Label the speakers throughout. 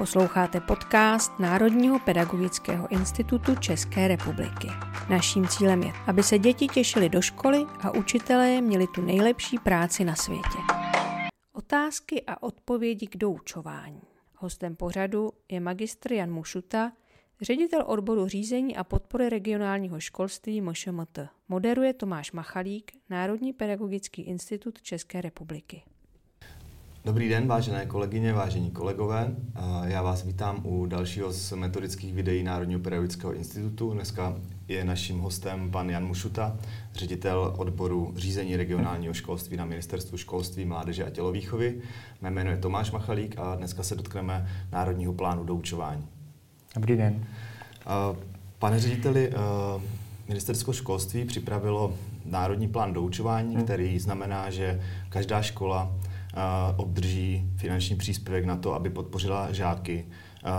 Speaker 1: Posloucháte podcast Národního pedagogického institutu České republiky. Naším cílem je, aby se děti těšily do školy a učitelé měli tu nejlepší práci na světě. Otázky a odpovědi k doučování. Hostem pořadu je magistr Jan Mušuta, ředitel odboru řízení a podpory regionálního školství MŠMT. Moderuje Tomáš Machalík, Národní pedagogický institut České republiky.
Speaker 2: Dobrý den, vážené kolegyně, vážení kolegové. Já vás vítám u dalšího z metodických videí Národního pedagogického institutu. Dneska je naším hostem pan Jan Mušuta, ředitel odboru řízení regionálního školství na Ministerstvu školství, mládeže a tělovýchovy. Mé jméno je Tomáš Machalík a dneska se dotkneme Národního plánu doučování.
Speaker 3: Dobrý den.
Speaker 2: Pane řediteli, Ministerstvo školství připravilo Národní plán doučování, hmm. který znamená, že každá škola obdrží finanční příspěvek na to, aby podpořila žáky,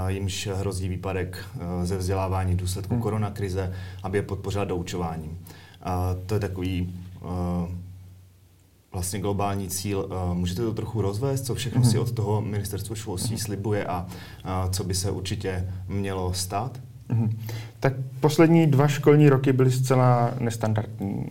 Speaker 2: jimž hrozí výpadek ze vzdělávání v důsledku hmm. koronakrize, aby je podpořila doučováním. To je takový vlastně globální cíl. Můžete to trochu rozvést, co všechno si hmm. od toho ministerstvo školství slibuje a co by se určitě mělo stát?
Speaker 3: Mm-hmm. Tak poslední dva školní roky byly zcela nestandardní,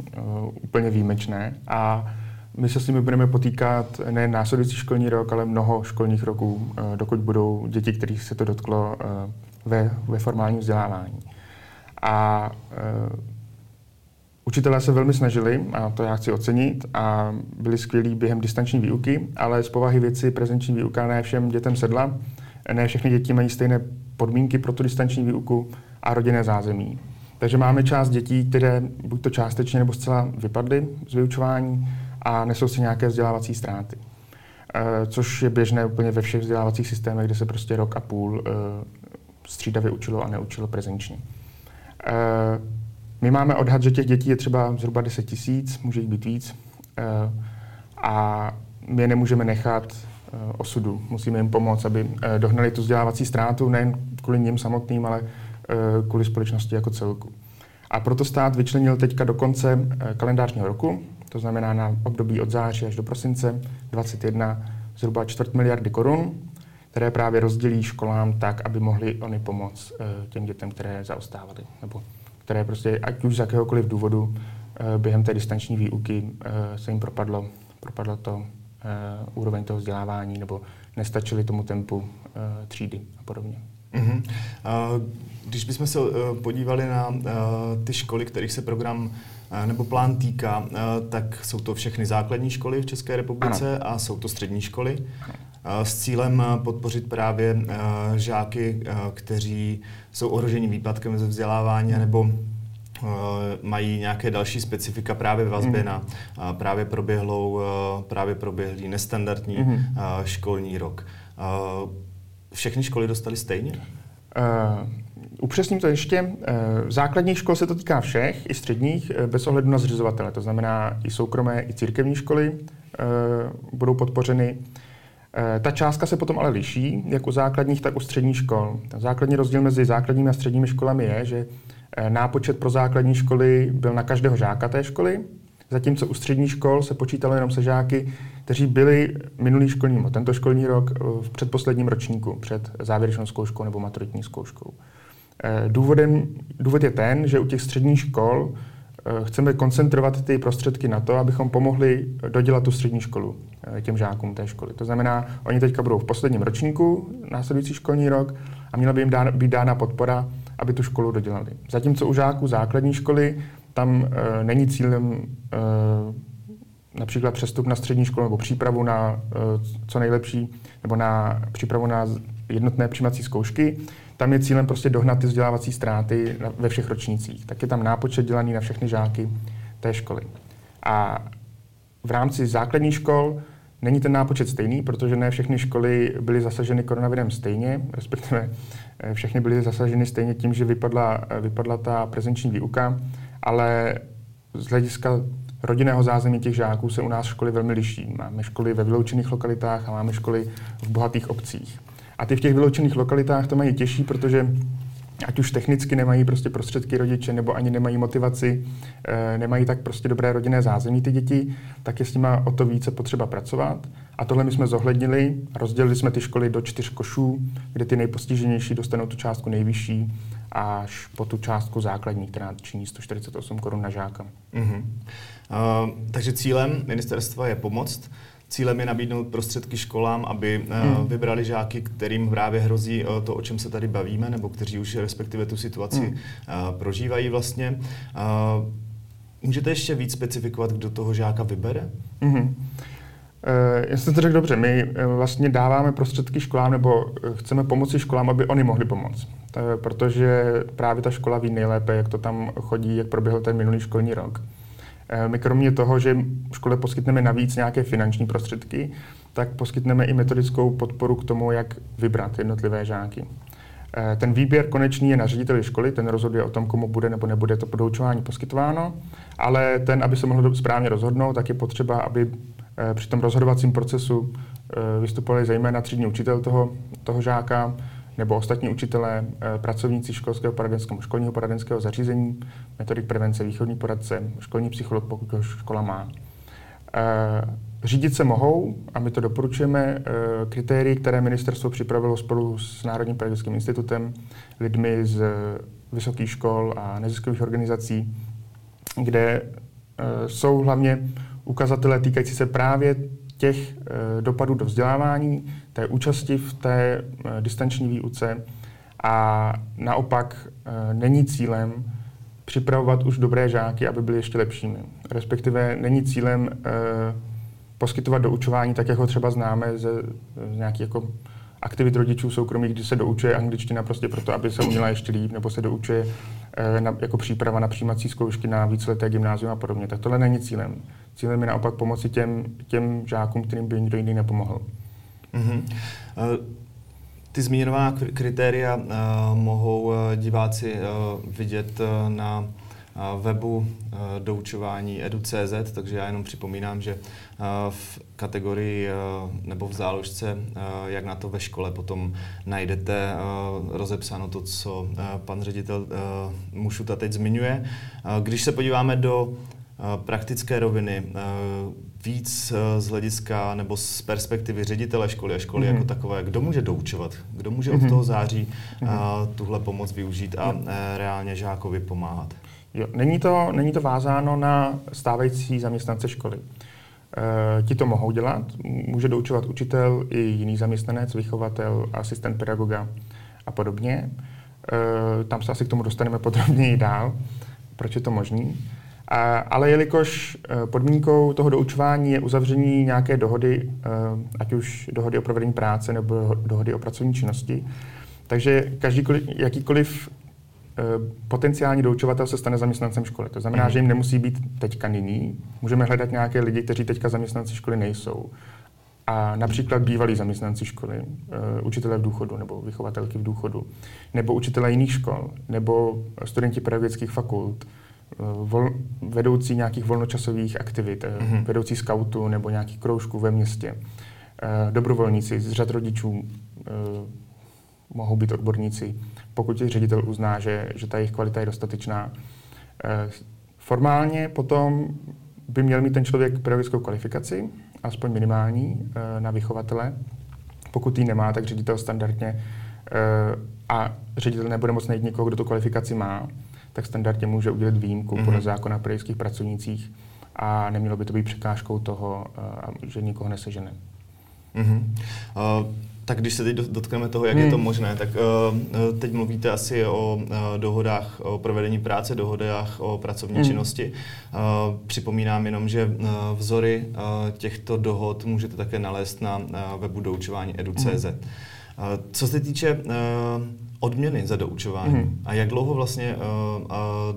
Speaker 3: úplně výjimečné a my se s nimi budeme potýkat ne následující školní rok, ale mnoho školních roků, uh, dokud budou děti, kterých se to dotklo uh, ve, ve formálním vzdělávání. A Učitelé se velmi snažili, a to já chci ocenit, a byli skvělí během distanční výuky, ale z povahy věci prezenční výuka ne všem dětem sedla. Ne všechny děti mají stejné podmínky pro tu distanční výuku a rodinné zázemí. Takže máme část dětí, které buď to částečně nebo zcela vypadly z vyučování a nesou si nějaké vzdělávací ztráty. E, což je běžné úplně ve všech vzdělávacích systémech, kde se prostě rok a půl e, střídavě učilo a neučilo prezenčně. E, my máme odhad, že těch dětí je třeba zhruba 10 tisíc, může jich být víc. A my je nemůžeme nechat Eh, osudu. Musíme jim pomoct, aby eh, dohnali tu vzdělávací ztrátu nejen kvůli ním samotným, ale eh, kvůli společnosti jako celku. A proto stát vyčlenil teďka do konce kalendářního roku, to znamená na období od září až do prosince 2021 zhruba čtvrt miliardy korun, které právě rozdělí školám tak, aby mohli oni pomoct těm dětem, které zaostávaly, nebo které prostě, ať už z jakéhokoliv důvodu, během té distanční výuky se jim propadlo, propadlo to úroveň toho vzdělávání nebo nestačily tomu tempu třídy a podobně.
Speaker 2: Uh, když bychom se uh, podívali na uh, ty školy, kterých se program uh, nebo plán týká, tak jsou to všechny základní školy v České republice ano. a jsou to střední školy. S cílem podpořit právě žáky, kteří jsou ohroženi výpadkem ze vzdělávání nebo Eh, mají nějaké další specifika právě ve vazbě mm. na eh, právě proběhlou, eh, právě proběhlý nestandardní mm. školní rok. Všechny školy dostaly stejně? Uh,
Speaker 3: upřesním to ještě. Uh, základních škol se to týká všech, i středních, bez ohledu na zřizovatele. To znamená, i soukromé, i církevní školy uh, budou podpořeny. Ta částka se potom ale liší, jak u základních, tak u středních škol. Ten základní rozdíl mezi základními a středními školami je, že Eh, nápočet pro základní školy byl na každého žáka té školy, zatímco u středních škol se počítalo jenom se žáky, kteří byli minulý školní, tento školní rok eh, v předposledním ročníku, před závěrečnou zkouškou nebo maturitní zkouškou. Eh, důvodem, důvod je ten, že u těch středních škol chceme koncentrovat ty prostředky na to, abychom pomohli dodělat tu střední školu těm žákům té školy. To znamená, oni teďka budou v posledním ročníku, následující školní rok, a měla by jim dá, být dána podpora aby tu školu dodělali. Zatímco u žáků základní školy tam e, není cílem e, například přestup na střední školu nebo přípravu na e, co nejlepší, nebo na přípravu na jednotné přijímací zkoušky. Tam je cílem prostě dohnat ty vzdělávací ztráty ve všech ročnících. Tak je tam nápočet dělaný na všechny žáky té školy. A v rámci základních škol není ten nápočet stejný, protože ne všechny školy byly zasaženy koronavirem stejně, respektive všechny byly zasaženy stejně tím, že vypadla, vypadla ta prezenční výuka, ale z hlediska rodinného zázemí těch žáků se u nás školy velmi liší. Máme školy ve vyloučených lokalitách a máme školy v bohatých obcích. A ty v těch vyloučených lokalitách to mají těžší, protože ať už technicky nemají prostě prostředky rodiče, nebo ani nemají motivaci, e, nemají tak prostě dobré rodinné zázemí ty děti, tak je s nimi o to více potřeba pracovat. A tohle my jsme zohlednili, rozdělili jsme ty školy do čtyř košů, kde ty nejpostiženější dostanou tu částku nejvyšší až po tu částku základní, která činí 148 korun na žáka.
Speaker 2: Mm-hmm. Uh, takže cílem ministerstva je pomoct. Cílem je nabídnout prostředky školám, aby uh, vybrali žáky, kterým právě hrozí uh, to, o čem se tady bavíme, nebo kteří už respektive tu situaci mm. uh, prožívají vlastně. Uh, můžete ještě víc specifikovat, kdo toho žáka vybere? Mm-hmm.
Speaker 3: Já jsem to řekl dobře, my vlastně dáváme prostředky školám nebo chceme pomoci školám, aby oni mohli pomoct. Protože právě ta škola ví nejlépe, jak to tam chodí, jak proběhl ten minulý školní rok. Eh, my kromě toho, že škole poskytneme navíc nějaké finanční prostředky, tak poskytneme i metodickou podporu k tomu, jak vybrat jednotlivé žáky. Eh, ten výběr konečný je na řediteli školy, ten rozhoduje o tom, komu bude nebo nebude to podoučování poskytováno, ale ten, aby se mohl správně rozhodnout, tak je potřeba, aby eh, při tom rozhodovacím procesu vystupovali zejména třídní učitel toho, toho žáka, nebo ostatní učitelé, eh, pracovníci školského poradenského, školního poradenského zařízení, metodik prevence, východní poradce, školní psycholog, pokud ho škola má. Eh, řídit se mohou, a my to doporučujeme, eh, kritérii, které ministerstvo připravilo spolu s Národním pedagogickým institutem, lidmi z vysokých škol a neziskových organizací, kde jsou hlavně ukazatele týkající se právě těch dopadů do vzdělávání, té účasti v té eh, distanční výuce a naopak eh, není cílem připravovat už dobré žáky, aby byli ještě lepšími. Respektive není cílem eh, poskytovat doučování tak, jak ho třeba známe ze, nějakých jako aktivit rodičů soukromých, kdy se doučuje angličtina prostě proto, aby se uměla ještě líp, nebo se doučuje na, jako příprava na přijímací zkoušky na víceleté gymnázium a podobně. Tak tohle není cílem. Cílem je naopak pomoci těm, těm žákům, kterým by nikdo jiný nepomohl. Mm-hmm.
Speaker 2: Ty zmíněná kritéria uh, mohou diváci uh, vidět uh, na webu uh, doučování edu.cz, takže já jenom připomínám, že uh, v kategorii uh, nebo v záložce, jak na to ve škole potom najdete rozepsáno to, co pan ředitel Mušuta teď zmiňuje. Když se podíváme do praktické roviny, víc z hlediska nebo z perspektivy ředitele školy a školy mm-hmm. jako takové, kdo může doučovat, kdo může mm-hmm. od mhm. toho září mm-hmm. tuhle pomoc využít a reálně žákovi pomáhat.
Speaker 3: Jo, není, to, není to vázáno na stávající zaměstnance školy. E, ti to mohou dělat, může doučovat učitel i jiný zaměstnanec, vychovatel, asistent pedagoga a podobně. E, tam se asi k tomu dostaneme podrobněji dál, proč je to možný. Ale jelikož eh, podmínkou toho doučování je uzavření nějaké dohody, ať už dohody o provedení práce nebo dohody o pracovní činnosti, takže každýkoliv, jakýkoliv potenciální doučovatel se stane zaměstnancem školy. To znamená, mm. že jim nemusí být teďka nyní. Můžeme hledat nějaké lidi, kteří teďka zaměstnanci školy nejsou. A například bývalí zaměstnanci školy, učitelé v důchodu nebo vychovatelky v důchodu, nebo učitelé jiných škol, nebo studenti pedagogických fakult, Eh, vol, vedoucí nějakých volnočasových aktivit, mm-hmm. vedoucí skautu nebo nějakých kroužků ve městě, eh, dobrovolníci z řad rodičů mohou být odborníci, pokud ředitel uzná, že, že ta jejich kvalita je dostatečná. Formálně potom by měl mít ten člověk pedagogickou kvalifikaci, aspoň minimální, na vychovatele. Pokud ji nemá, tak ředitel standardně a ředitel nebude moct najít někoho, kdo tu kvalifikaci má, tak standardně může udělat výjimku mm-hmm. podle zákona o pedagogických pracovnících a nemělo by to být překážkou toho, že nikoho nesežene.
Speaker 2: Mm-hmm. Uh, tak když se teď dotkneme toho, jak hmm. je to hmm. možné, tak uh, teď mluvíte asi o uh, dohodách o provedení práce, dohodách o pracovní hmm. činnosti. Uh, připomínám jenom, že uh, vzory uh, těchto dohod můžete také nalézt na uh, webu doučování edu.cz. Hmm. Uh, co se týče uh, odměny za doučování mm. a jak dlouho vlastně uh, uh,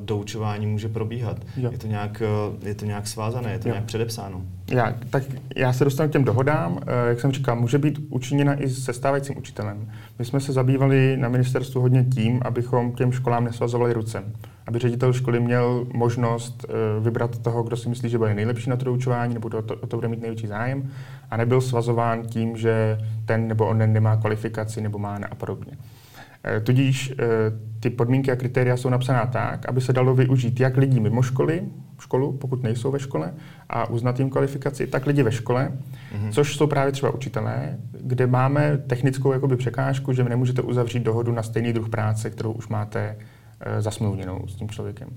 Speaker 2: doučování může probíhat. Jo. Je to nějak, uh, je to nějak svázané, je to jo. nějak předepsáno?
Speaker 3: Já, tak já se dostanu k těm dohodám. Uh, jak jsem říkal, může být učiněna i se stávajícím učitelem. My jsme se zabývali na ministerstvu hodně tím, abychom těm školám nesvazovali ruce. Aby ředitel školy měl možnost uh, vybrat toho, kdo si myslí, že bude nejlepší na to doučování, nebo to, to, to bude mít největší zájem, a nebyl svazován tím, že ten nebo on nemá kvalifikaci nebo má a podobně. Tudíž ty podmínky a kritéria jsou napsaná tak, aby se dalo využít jak lidí mimo školy, školu, pokud nejsou ve škole, a uznat jim kvalifikaci, tak lidi ve škole, mm-hmm. což jsou právě třeba učitelé, kde máme technickou jakoby překážku, že nemůžete uzavřít dohodu na stejný druh práce, kterou už máte e, zasmluvněnou s tím člověkem.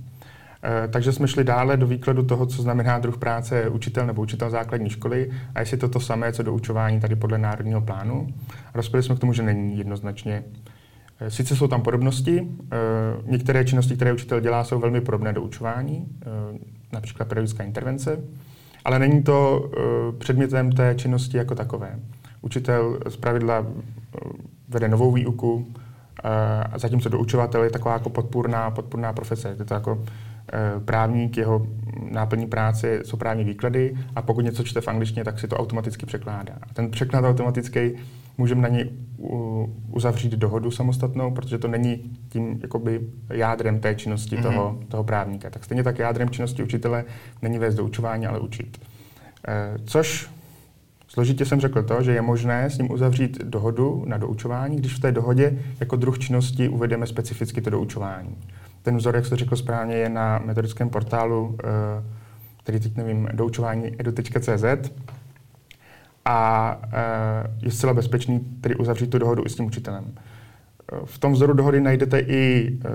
Speaker 3: E, takže jsme šli dále do výkladu toho, co znamená druh práce učitel nebo učitel základní školy a jestli to to samé, co do učování tady podle národního plánu. A dospěli jsme k tomu, že není jednoznačně Eh, sice jsou tam podobnosti, eh, některé činnosti, které učitel dělá, jsou velmi podobné do učování, eh, například pedagogická intervence, ale není to předmětem té činnosti jako takové. Učitel z pravidla vede novou výuku, a zatímco doučovatel je taková jako podpůrná, podpůrná profese. Je to jako právník, jeho náplní práce jsou právní výklady a pokud něco čte v angličtině, tak si to automaticky překládá. A ten překlad automatický můžeme na něj uzavřít dohodu samostatnou, protože to není tím jakoby jádrem té činnosti mm-hmm. toho, toho právníka. Tak stejně tak jádrem činnosti učitele není vést doučování, ale učit. E, což složitě jsem řekl to, že je možné s ním uzavřít dohodu na doučování, když v té dohodě jako druh činnosti uvedeme specificky to doučování. Ten vzor, jak jste řekl správně, je na metodickém portálu, e, který teď nevím, doučování edu.cz a e, je zcela bezpečný tedy uzavřít tu dohodu i s tím učitelem. E, v tom vzoru dohody najdete i e,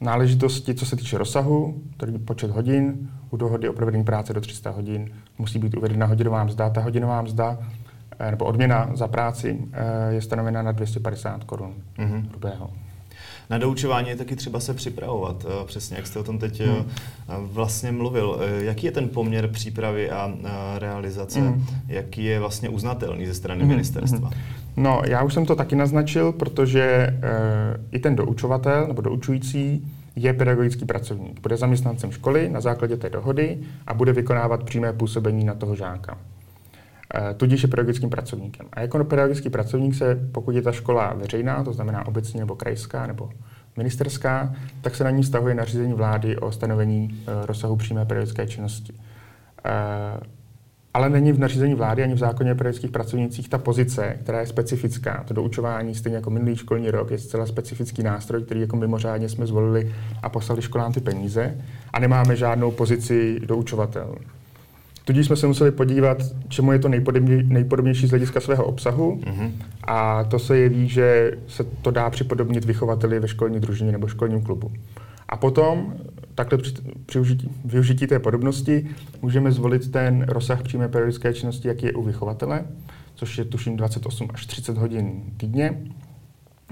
Speaker 3: náležitosti, co se týče rozsahu, tedy počet hodin. U dohody o provedení práce do 300 hodin musí být uvedena hodinová mzda. Ta hodinová mzda nebo odměna za práci je stanovena na 250 korun mm-hmm. hrubého
Speaker 2: na doučování je taky třeba se připravovat. Eh, přesně, jak jste o tom teď hmm. Eh, vlastně mluvil. Eh, jaký je ten poměr přípravy a realizace? Hmm. Jaký je vlastně uznatelný ze strany hmm. ministerstva? Hmm.
Speaker 3: No, já už jsem to taky naznačil, protože e, i ten doučovatel nebo doučující je pedagogický pracovník. Bude zaměstnancem školy na základě té dohody a bude vykonávat přímé působení na toho žáka. Eh, tudíž je pedagogickým pracovníkem. A jako pedagogický pracovník se, pokud je ta škola veřejná, to znamená obecní nebo krajská nebo ministerská, tak se na ní vztahuje nařízení vlády o stanovení eh, rozsahu přímé pedagogické činnosti. Eh, ale není v nařízení vlády ani v zákoně o pedagogických pracovnících ta pozice, která je specifická. To doučování, stejně jako minulý školní rok, je zcela specifický nástroj, který jako mimořádně jsme zvolili a poslali školám ty peníze. A nemáme žádnou pozici doučovatel. Tudíž jsme se museli podívat, čemu je to nejpodobně, nejpodobnější z hlediska svého obsahu mm-hmm. a to se jeví, že se to dá připodobnit vychovateli ve školní družině nebo školním klubu. A potom, takhle při, při užití, využití té podobnosti, můžeme zvolit ten rozsah přímé periodické činnosti, jaký je u vychovatele, což je tuším 28 až 30 hodin týdně.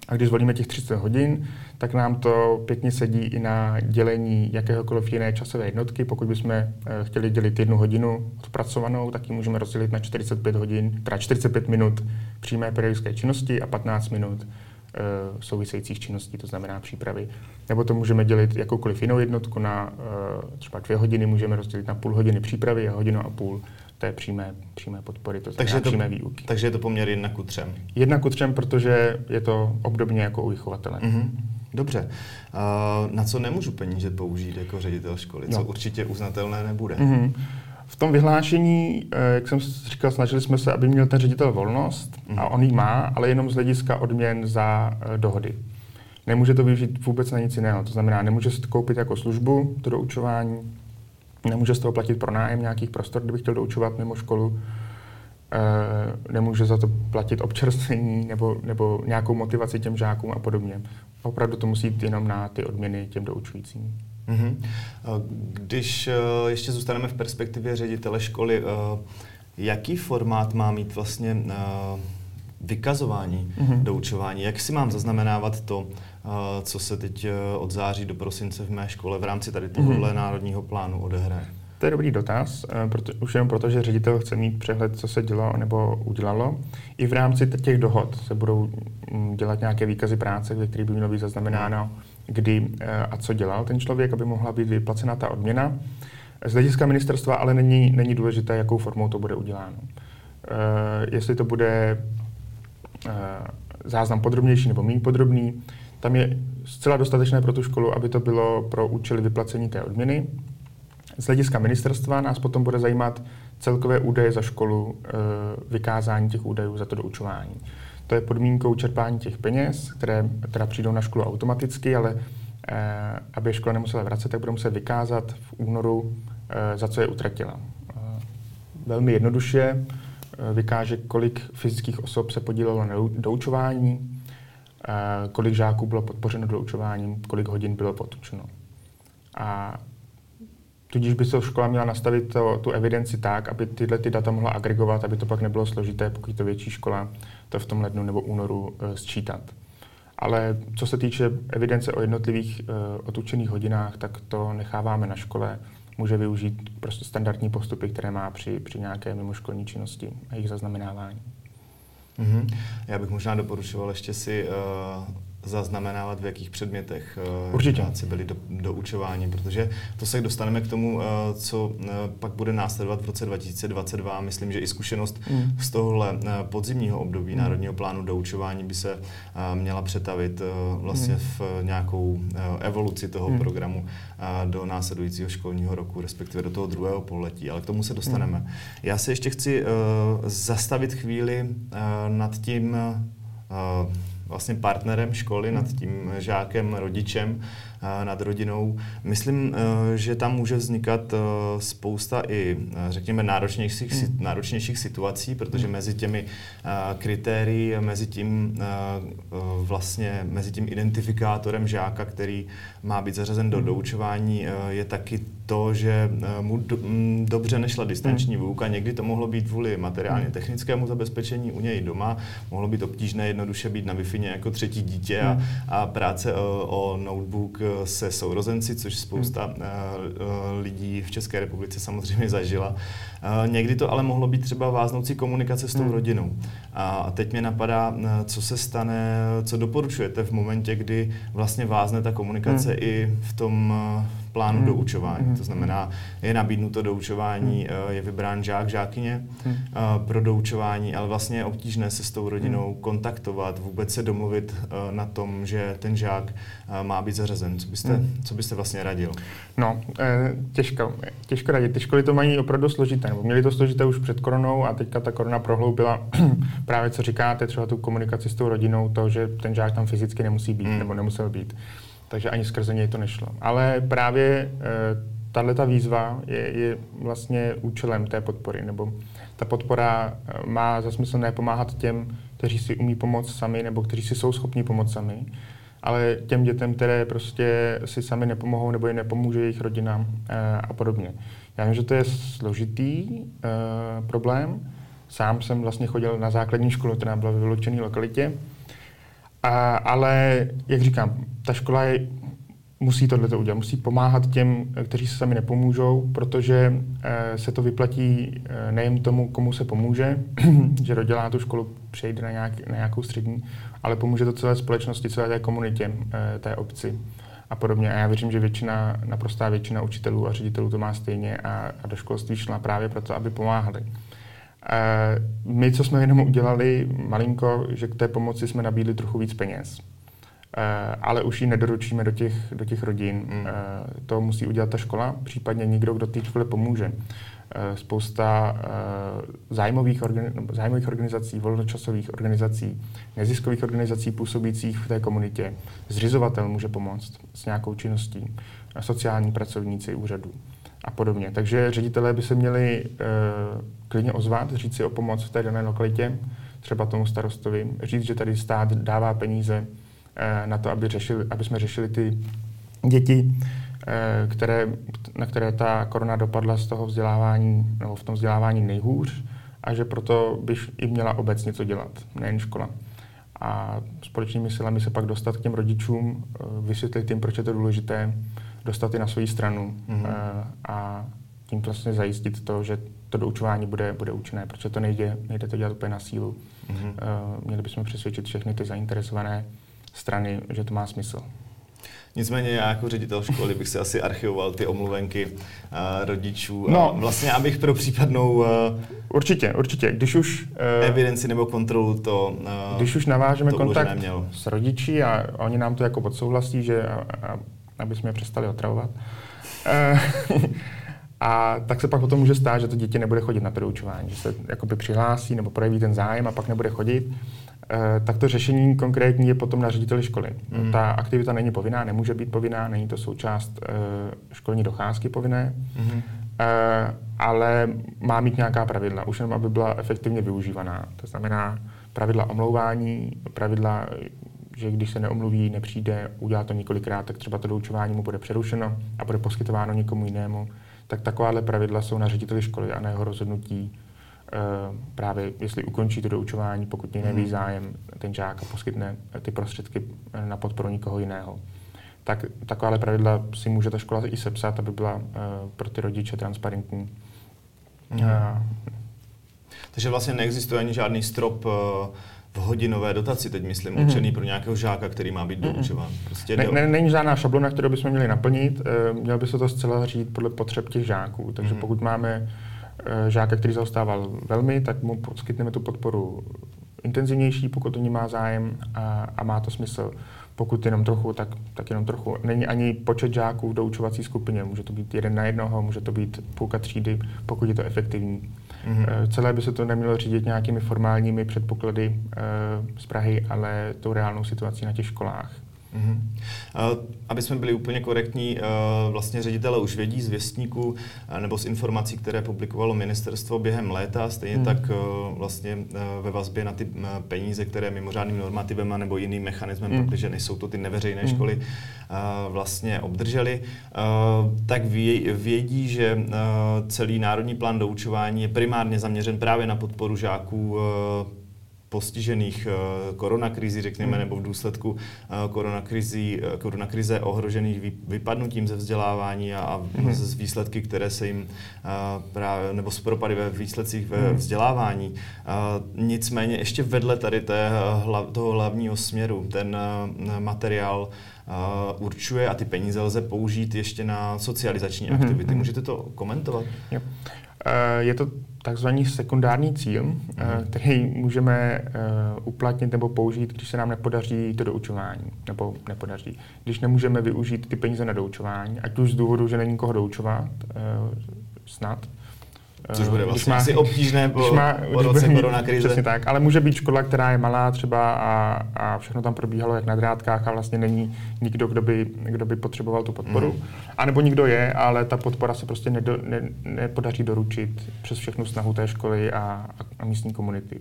Speaker 3: A když zvolíme těch 30 hodin, tak nám to pěkně sedí i na dělení jakéhokoliv jiné časové jednotky. Pokud bychom eh, chtěli dělit jednu hodinu odpracovanou, tak ji můžeme rozdělit na 45 hodin, teda 45 minut přímé periodické činnosti a 15 minut uh, souvisejících činností, to znamená přípravy. Nebo to můžeme dělit jakoukoliv jinou jednotku na uh, třeba dvě hodiny, můžeme rozdělit na půl hodiny přípravy a hodinu a půl té přímé, přímé podpory, to znamená takže to, přímé výuky.
Speaker 2: Takže je to poměr jedna ku třem.
Speaker 3: Jedna ku třem, protože je to obdobně jako u vychovatele. Mm-hmm.
Speaker 2: Dobře. Na co nemůžu peníze použít jako ředitel školy? Co no. určitě uznatelné nebude? Mm-hmm.
Speaker 3: V tom vyhlášení, eh, jak jsem říkal, snažili jsme se, aby měl ten ředitel volnost mm-hmm. a on ji má, ale jenom z hlediska odměn za uh, dohody. Nemůže to využít vůbec na nic jiného. To znamená, nemůže si to koupit jako službu, to doučování, nemůže z toho platit pro nájem nějakých prostor, kdyby chtěl doučovat mimo školu, e, nemůže za to platit občerstvení nebo, nebo nějakou motivaci těm žákům a podobně. Opravdu to musí jít jenom na ty odměny těm doučujícím. Mm-hmm.
Speaker 2: Když e, ještě zůstaneme v perspektivě ředitele školy, e, jaký formát má mít vlastně vykazování mm-hmm. doučování? Jak si mám zaznamenávat to, co se teď od září do prosince v mé škole v rámci tady tohohle mm-hmm. národního plánu odehraje?
Speaker 3: To je dobrý dotaz, eh, proto, už jenom proto, že ředitel chce mít přehled, co se dělo nebo udělalo. I v rámci těch dohod se budou mm, dělat nějaké výkazy práce, ve kterých by mělo být zaznamenáno, kdy eh, a co dělal ten člověk, aby mohla být vyplacena ta odměna. Z hlediska ministerstva ale není, není důležité, jakou formou to bude uděláno. Jestli to bude záznam podrobnější nebo méně podrobný, tam je zcela dostatečné pro tu školu, aby to bylo pro účely vyplacení té odměny. Z hlediska ministerstva nás potom bude zajímat celkové údaje za školu, e, vykázání těch údajů za to doučování. To je podmínkou čerpání těch peněz, které teda přijdou na školu automaticky, ale eh, aby škola nemusela vracet, tak bude muset vykázat v únoru, eh, za co je utratila. Eh, velmi jednoduše eh, vykáže, kolik fyzických osob se podílelo na doučování, eh, kolik žáků bylo podpořeno doučováním, kolik hodin bylo potučeno. A Tudíž by se škola měla nastavit to, tu evidenci tak, aby tyhle ty data mohla agregovat, aby to pak nebylo složité, pokud to větší škola to v tom lednu nebo únoru uh, sčítat. Ale co se týče evidence o jednotlivých uh, otučených hodinách, tak to necháváme na škole. Může využít prostě standardní postupy, které má při, při nějaké mimoškolní činnosti a jejich zaznamenávání.
Speaker 2: Mm-hmm. Já bych možná doporučoval ještě si uh zaznamenávat, v jakých předmětech
Speaker 3: eh, Určitě.
Speaker 2: žáci byli do, doučováni, protože to se dostaneme k tomu, eh, co eh, pak bude následovat v roce 2022. Myslím, že i zkušenost mm. z tohohle podzimního období mm. Národního plánu doučování by se měla přetavit vlastně mm. v nějakou evoluci toho mm. programu do následujícího školního roku, respektive do toho druhého poletí, ale k tomu se dostaneme. Mm. Já se ještě chci zastavit chvíli nad tím, vlastně partnerem školy, nad tím žákem, rodičem, nad rodinou. Myslím, e, že tam může vznikat e, spousta i, řekněme, náročnějších, hmm. náročnějších situací, protože hmm. mezi těmi kritérii, mezi tím vlastně, mezi tím identifikátorem žáka, který má být zařazen do hmm. doučování, je taky to, že mu do, dobře nešla distanční hmm. výuka. Někdy to mohlo být kvůli materiálně hmm. technickému zabezpečení u něj doma, mohlo být obtížné jednoduše být na wi jako třetí dítě a, a práce o, o notebook se sourozenci, což spousta hmm. lidí v České republice samozřejmě zažila. Někdy to ale mohlo být třeba váznoucí komunikace s tou hmm. rodinou. A teď mě napadá, co se stane, co doporučujete v momentě, kdy vlastně vázne ta komunikace hmm. i v tom plánu hmm. doučování. Hmm. To znamená, je nabídnuto doučování, hmm. je vybrán žák, žákyně hmm. pro doučování, ale vlastně je obtížné se s tou rodinou hmm. kontaktovat, vůbec se domluvit na tom, že ten žák má být zařazen. Co byste, hmm. co byste vlastně radil?
Speaker 3: No, eh, těžko, těžko radit. Ty školy to mají opravdu složité, nebo měli to složité už před koronou a teďka ta korona prohloubila právě, co říkáte, třeba tu komunikaci s tou rodinou, to, že ten žák tam fyzicky nemusí být, hmm. nebo nemusel být. Takže ani skrze něj to nešlo. Ale právě eh, tahle ta výzva je, je vlastně účelem té podpory, nebo ta podpora eh, má za smysl nepomáhat těm, kteří si umí pomoct sami, nebo kteří si jsou schopni pomoct sami, ale těm dětem, které prostě si sami nepomohou nebo jim nepomůže jejich rodina eh, a podobně. Já vím, že to je složitý problém. Sám jsem vlastně chodil na základní školu, která byla ve vyloučené lokalitě. A, ale, jak říkám, ta škola je, musí tohle udělat. Musí pomáhat těm, kteří se sami nepomůžou, protože uh, se to vyplatí uh, nejen tomu, komu se pomůže, že na tu školu přejde na, nějak, na nějakou střední, ale pomůže to celé společnosti, celé té komunitě, eh, té obci a podobně. A já věřím, že většina, naprostá většina učitelů a ředitelů to má stejně a, a do školství šla právě proto, aby pomáhali. My, co jsme jenom udělali malinko, že k té pomoci jsme nabídli trochu víc peněz. Ale už ji nedoručíme do těch, do těch rodin. To musí udělat ta škola, případně někdo, kdo té škole pomůže. Spousta zájmových, organi- zájmových organizací, volnočasových organizací, neziskových organizací působících v té komunitě. Zřizovatel může pomoct s nějakou činností, sociální pracovníci úřadů a podobně. Takže ředitelé by se měli uh, klidně ozvat, říct si o pomoc v té dané lokalitě, třeba tomu starostovi, říct, že tady stát dává peníze uh, na to, aby, řešili, aby jsme řešili ty děti, Eh, které, na které ta korona dopadla z toho vzdělávání, nebo v tom vzdělávání nejhůř a že proto by i měla obec něco dělat, nejen škola. A společnými silami se pak dostat k těm rodičům, vysvětlit jim, proč je to důležité, dostat je na svoji stranu mm-hmm. a tím vlastně zajistit to, že to doučování bude, bude účinné, protože to nejde, nejde to dělat úplně na sílu. Mm-hmm. Měli bychom přesvědčit všechny ty zainteresované strany, že to má smysl.
Speaker 2: Nicméně já jako ředitel školy bych si asi archivoval ty omluvenky uh, rodičů. No. A vlastně abych pro případnou... Uh,
Speaker 3: určitě, určitě. Když už...
Speaker 2: Uh, evidenci nebo kontrolu to
Speaker 3: uh, Když už navážeme kontakt s rodiči a oni nám to jako podsouhlasí, že a, a, aby jsme je přestali otravovat. a tak se pak potom může stát, že to dítě nebude chodit na to doučování, že se jakoby přihlásí nebo projeví ten zájem a pak nebude chodit. tak to řešení konkrétní je potom na řediteli školy. Mm. Ta aktivita není povinná, nemůže být povinná, není to součást školní docházky povinné, mm. ale má mít nějaká pravidla, už jenom aby byla efektivně využívaná. To znamená pravidla omlouvání, pravidla že když se neomluví, nepřijde, udělá to několikrát, tak třeba to doučování mu bude přerušeno a bude poskytováno někomu jinému. Tak takováhle pravidla jsou na řediteli školy a na jeho rozhodnutí e, právě, jestli ukončí to doučování, pokud něj neví mhm. zájem ten žák a poskytne ty prostředky eh, na podporu někoho jiného. Tak takováhle pravidla si může ta škola i sepsat, aby byla e, pro ty rodiče transparentní. Mm.
Speaker 2: E, Takže vlastně neexistuje ani žádný strop v hodinové dotaci, teď myslím, mm-hmm. určený pro nějakého žáka, který má být doučován.
Speaker 3: Prostě ne, ne, není žádná šablona, kterou bychom měli naplnit, e, měl by se to zcela říct podle potřeb těch žáků. Takže mm-hmm. pokud máme e, žáka, který zaostával velmi, tak mu poskytneme tu podporu intenzivnější, pokud o ní má zájem a, a má to smysl. Pokud jenom trochu, tak, tak jenom trochu. Není ani počet žáků v doučovací skupině. Může to být jeden na jednoho, může to být půlka třídy, pokud je to efektivní. Mm-hmm. Celé by se to nemělo řídit nějakými formálními předpoklady e, z Prahy, ale tou reálnou situací na těch školách. Mm-hmm.
Speaker 2: Aby jsme byli úplně korektní, vlastně ředitele už vědí z věstníků nebo z informací, které publikovalo ministerstvo během léta, stejně mm. tak vlastně ve vazbě na ty peníze, které mimořádným normativem nebo jiným mechanismem, mm. protože nejsou to ty neveřejné mm. školy, vlastně obdrželi, tak vědí, že celý národní plán doučování je primárně zaměřen právě na podporu žáků postižených eh, koronakrizi, řekněme, hmm. nebo v důsledku eh, koronakrizi, eh, koronakrize ohrožených vypadnutím ze vzdělávání a hmm. z výsledky, které se jim právě, nebo z propady ve výsledcích ve hmm. vzdělávání. Nicméně ještě vedle tady té, toho hlavního směru ten materiál určuje a ty peníze lze použít ještě na socializační aktivity. Můžete to komentovat?
Speaker 3: Jo. Je to takzvaný sekundární cíl, mm. který můžeme eh, uplatnit nebo použít, když se nám nepodaří to doučování, nebo nepodaří. Když nemůžeme využít ty peníze na doučování, ať už z důvodu, že není koho doučovat, eh, snad,
Speaker 2: Což bude vlastně má, asi obtížné po, má, po roce koronakrize.
Speaker 3: Přesně tak, ale může být škola, která je malá třeba a, a všechno tam probíhalo jak na drátkách a vlastně není nikdo, kdo by, kdo by potřeboval tu podporu. Mm. A nebo nikdo je, ale ta podpora se prostě nedo, ne, nepodaří doručit přes všechnu snahu té školy a, a místní komunity.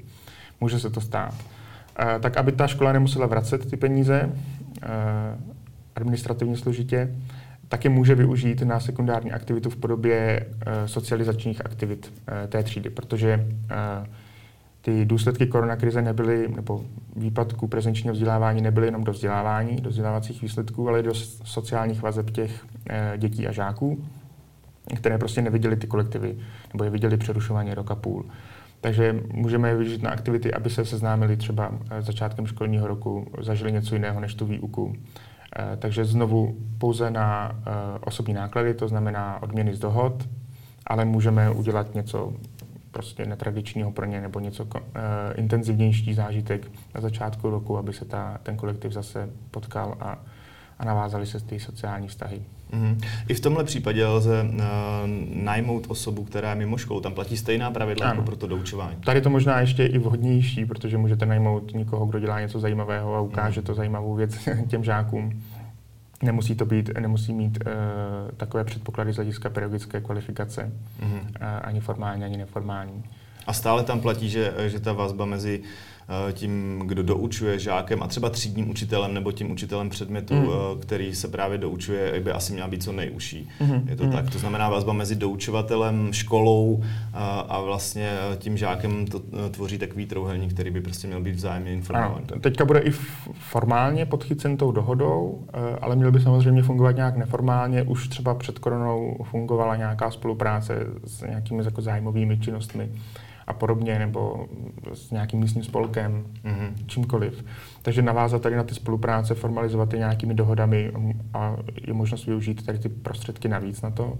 Speaker 3: Může se to stát. Uh, tak aby ta škola nemusela vracet ty peníze uh, administrativně složitě, taky může využít na sekundární aktivitu v podobě uh, socializačních aktivit uh, té třídy, protože uh, ty důsledky koronakrize nebyly, nebo výpadku prezenčního vzdělávání nebyly jenom do vzdělávání, do vzdělávacích výsledků, ale i do sociálních vazeb těch dětí a žáků, které prostě neviděli ty kolektivy, nebo je viděli přerušování roka půl. Takže můžeme je využít na aktivity, aby se seznámili třeba začátkem školního roku, zažili něco jiného než tu výuku, Eh, takže znovu pouze na eh, osobní náklady, to znamená odměny z dohod, ale můžeme udělat něco prostě netradičního pro ně nebo něco uh, intenzivnější zážitek na začátku roku, aby se ta, ten kolektiv zase potkal a, a navázali se ty sociální vztahy.
Speaker 2: Mm-hmm. I v tomhle případě lze uh, najmout osobu, která je mimo školu. Tam platí stejná pravidla ano. jako pro to doučování.
Speaker 3: Tady to možná ještě i vhodnější, protože můžete najmout někoho, kdo dělá něco zajímavého a ukáže mm-hmm. to zajímavou věc těm žákům. Nemusí to být, nemusí mít uh, takové předpoklady z hlediska pedagogické kvalifikace, mm-hmm. uh, ani formální, ani neformální.
Speaker 2: A stále tam platí, že, že ta vazba mezi Eh, tím, kdo doučuje žákem a třeba třídním učitelem nebo tím učitelem předmětu, mm. který se právě doučuje, by asi měla být co nejužší. Mm. Je to mm. tak. To znamená vazba mezi doučovatelem, školou a, a vlastně tím žákem to tvoří takový trouhelník, který by prostě měl být vzájemně informovaný.
Speaker 3: Ano, teďka bude i formálně podchycen tou dohodou, ale měl by samozřejmě fungovat nějak neformálně. Už třeba před koronou fungovala nějaká spolupráce s nějakými jako zájmovými činnostmi podobně, nebo s nějakým místním spolkem, mm-hmm. čímkoliv. Takže navázat tady na ty spolupráce, formalizovat je nějakými dohodami a je možnost využít tady ty prostředky navíc na to.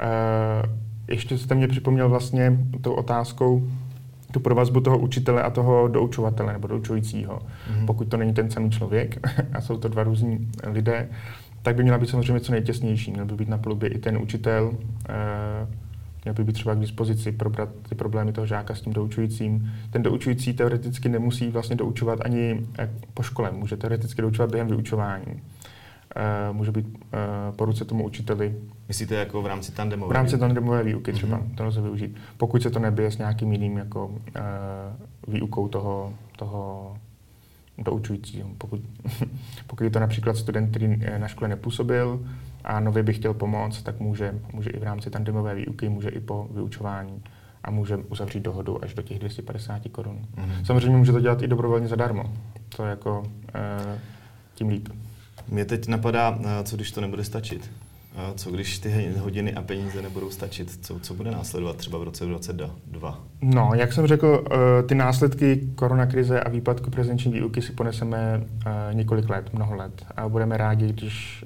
Speaker 3: E, ještě jste mě připomněl vlastně tou otázkou, tu provazbu toho učitele a toho doučovatele nebo doučujícího. Mm-hmm. Pokud to není ten samý člověk a jsou to dva různí lidé, tak by měla být samozřejmě co nejtěsnější. Měl by být na palubě i ten učitel, e, Měl by být třeba k dispozici probrat ty problémy toho žáka s tím doučujícím. Ten doučující teoreticky nemusí vlastně doučovat ani eh, po škole, může teoreticky doučovat během vyučování. Uh, může být uh, po ruce tomu učiteli.
Speaker 2: Myslíte jako v rámci tandemové
Speaker 3: V rámci tandemové výuky třeba, mm-hmm. to lze využít. Pokud se to nebije s nějakým jiným jako výukou toho, toho doučujícího. Pokud, pokud je to například student, který na škole nepůsobil a nově by chtěl pomoct, tak může, může i v rámci tandemové výuky, může i po vyučování a může uzavřít dohodu až do těch 250 korun. Mm-hmm. Samozřejmě může to dělat i dobrovolně zadarmo. To je jako uh, tím líp.
Speaker 2: Mě teď napadá, eh, co když to nebude stačit. Eh, co když ty hodiny a peníze nebudou stačit? Co, co bude následovat třeba v roce 2022?
Speaker 3: No, jak jsem řekl, eh, ty následky koronakrize a výpadku prezenční výuky si poneseme několik let, mnoho let. A budeme rádi, když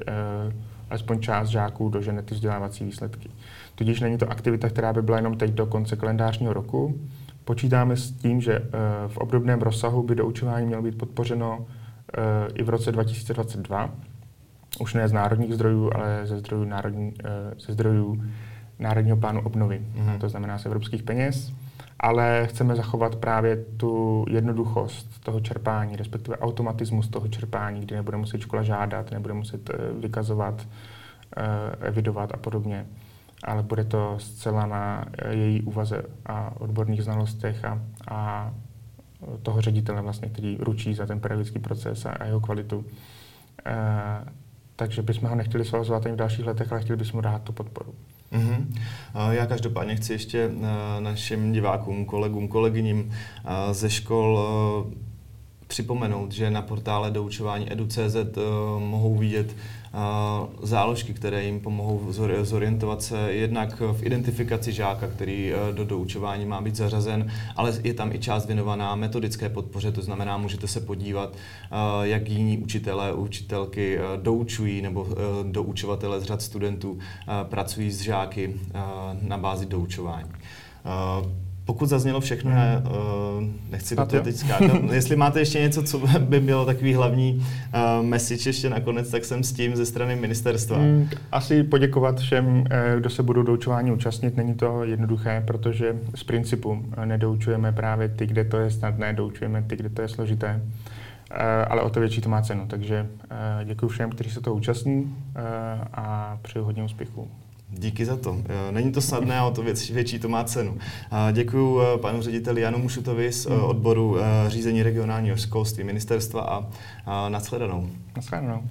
Speaker 3: alespoň část žáků dožene ty vzdělávací výsledky. Tudíž není to aktivita, která by byla jenom teď do konce kalendářního roku. Počítáme s tím, že v obdobném rozsahu by doučování mělo být podpořeno i v roce 2022, už ne z národních zdrojů, ale ze zdrojů, národní, eh, ze zdrojů Národního plánu obnovy, mm-hmm. to znamená z evropských peněz, ale chceme zachovat právě tu jednoduchost toho čerpání, respektive automatismus toho čerpání, kdy nebude muset škola žádat, nebude muset eh, vykazovat, eh, evidovat a podobně, ale bude to zcela na její úvaze a odborných znalostech a, a toho ředitele, vlastně, který ručí za ten pedagogický proces a, a jeho kvalitu. Takže bychom ho nechtěli svazovat ani v dalších letech, ale chtěli bychom mu dát tu podporu.
Speaker 2: Mm-hmm. Já každopádně chci ještě e, našim divákům, kolegům, kolegyním e, ze škol připomenout, že na portále doučování edu.cz mohou vidět záložky, které jim pomohou zorientovat se jednak v identifikaci žáka, který e, do doučování má být zařazen, ale je tam i část věnovaná metodické podpoře, to znamená, můžete se podívat, e, jak jiní učitelé, učitelky e, doučují nebo doučovatele z řad studentů pracují s žáky na bázi doučování. Pokud zaznělo všechno, já uh, nechci do toho teď skákat. Jestli máte ještě něco, co by bylo takový hlavní uh, message ještě nakonec, tak jsem s tím ze strany ministerstva. Hmm,
Speaker 3: asi poděkovat všem, eh, kdo se budou doučování účastnit. Není to jednoduché, protože z principu nedoučujeme právě ty, kde to je snadné, doučujeme ty, kde to je složité. Uh, ale o to větší to má cenu. Takže uh, děkuji všem, kteří se toho účastní uh, a přeju hodně úspěchů.
Speaker 2: Díky za to. Eh, není to snadné, ale to věc, větší to má cenu. Děkuji eh, panu řediteli Janu Mušutovi z eh, odboru řízení regionálního školství ministerstva a nashledanou.
Speaker 3: Nashledanou.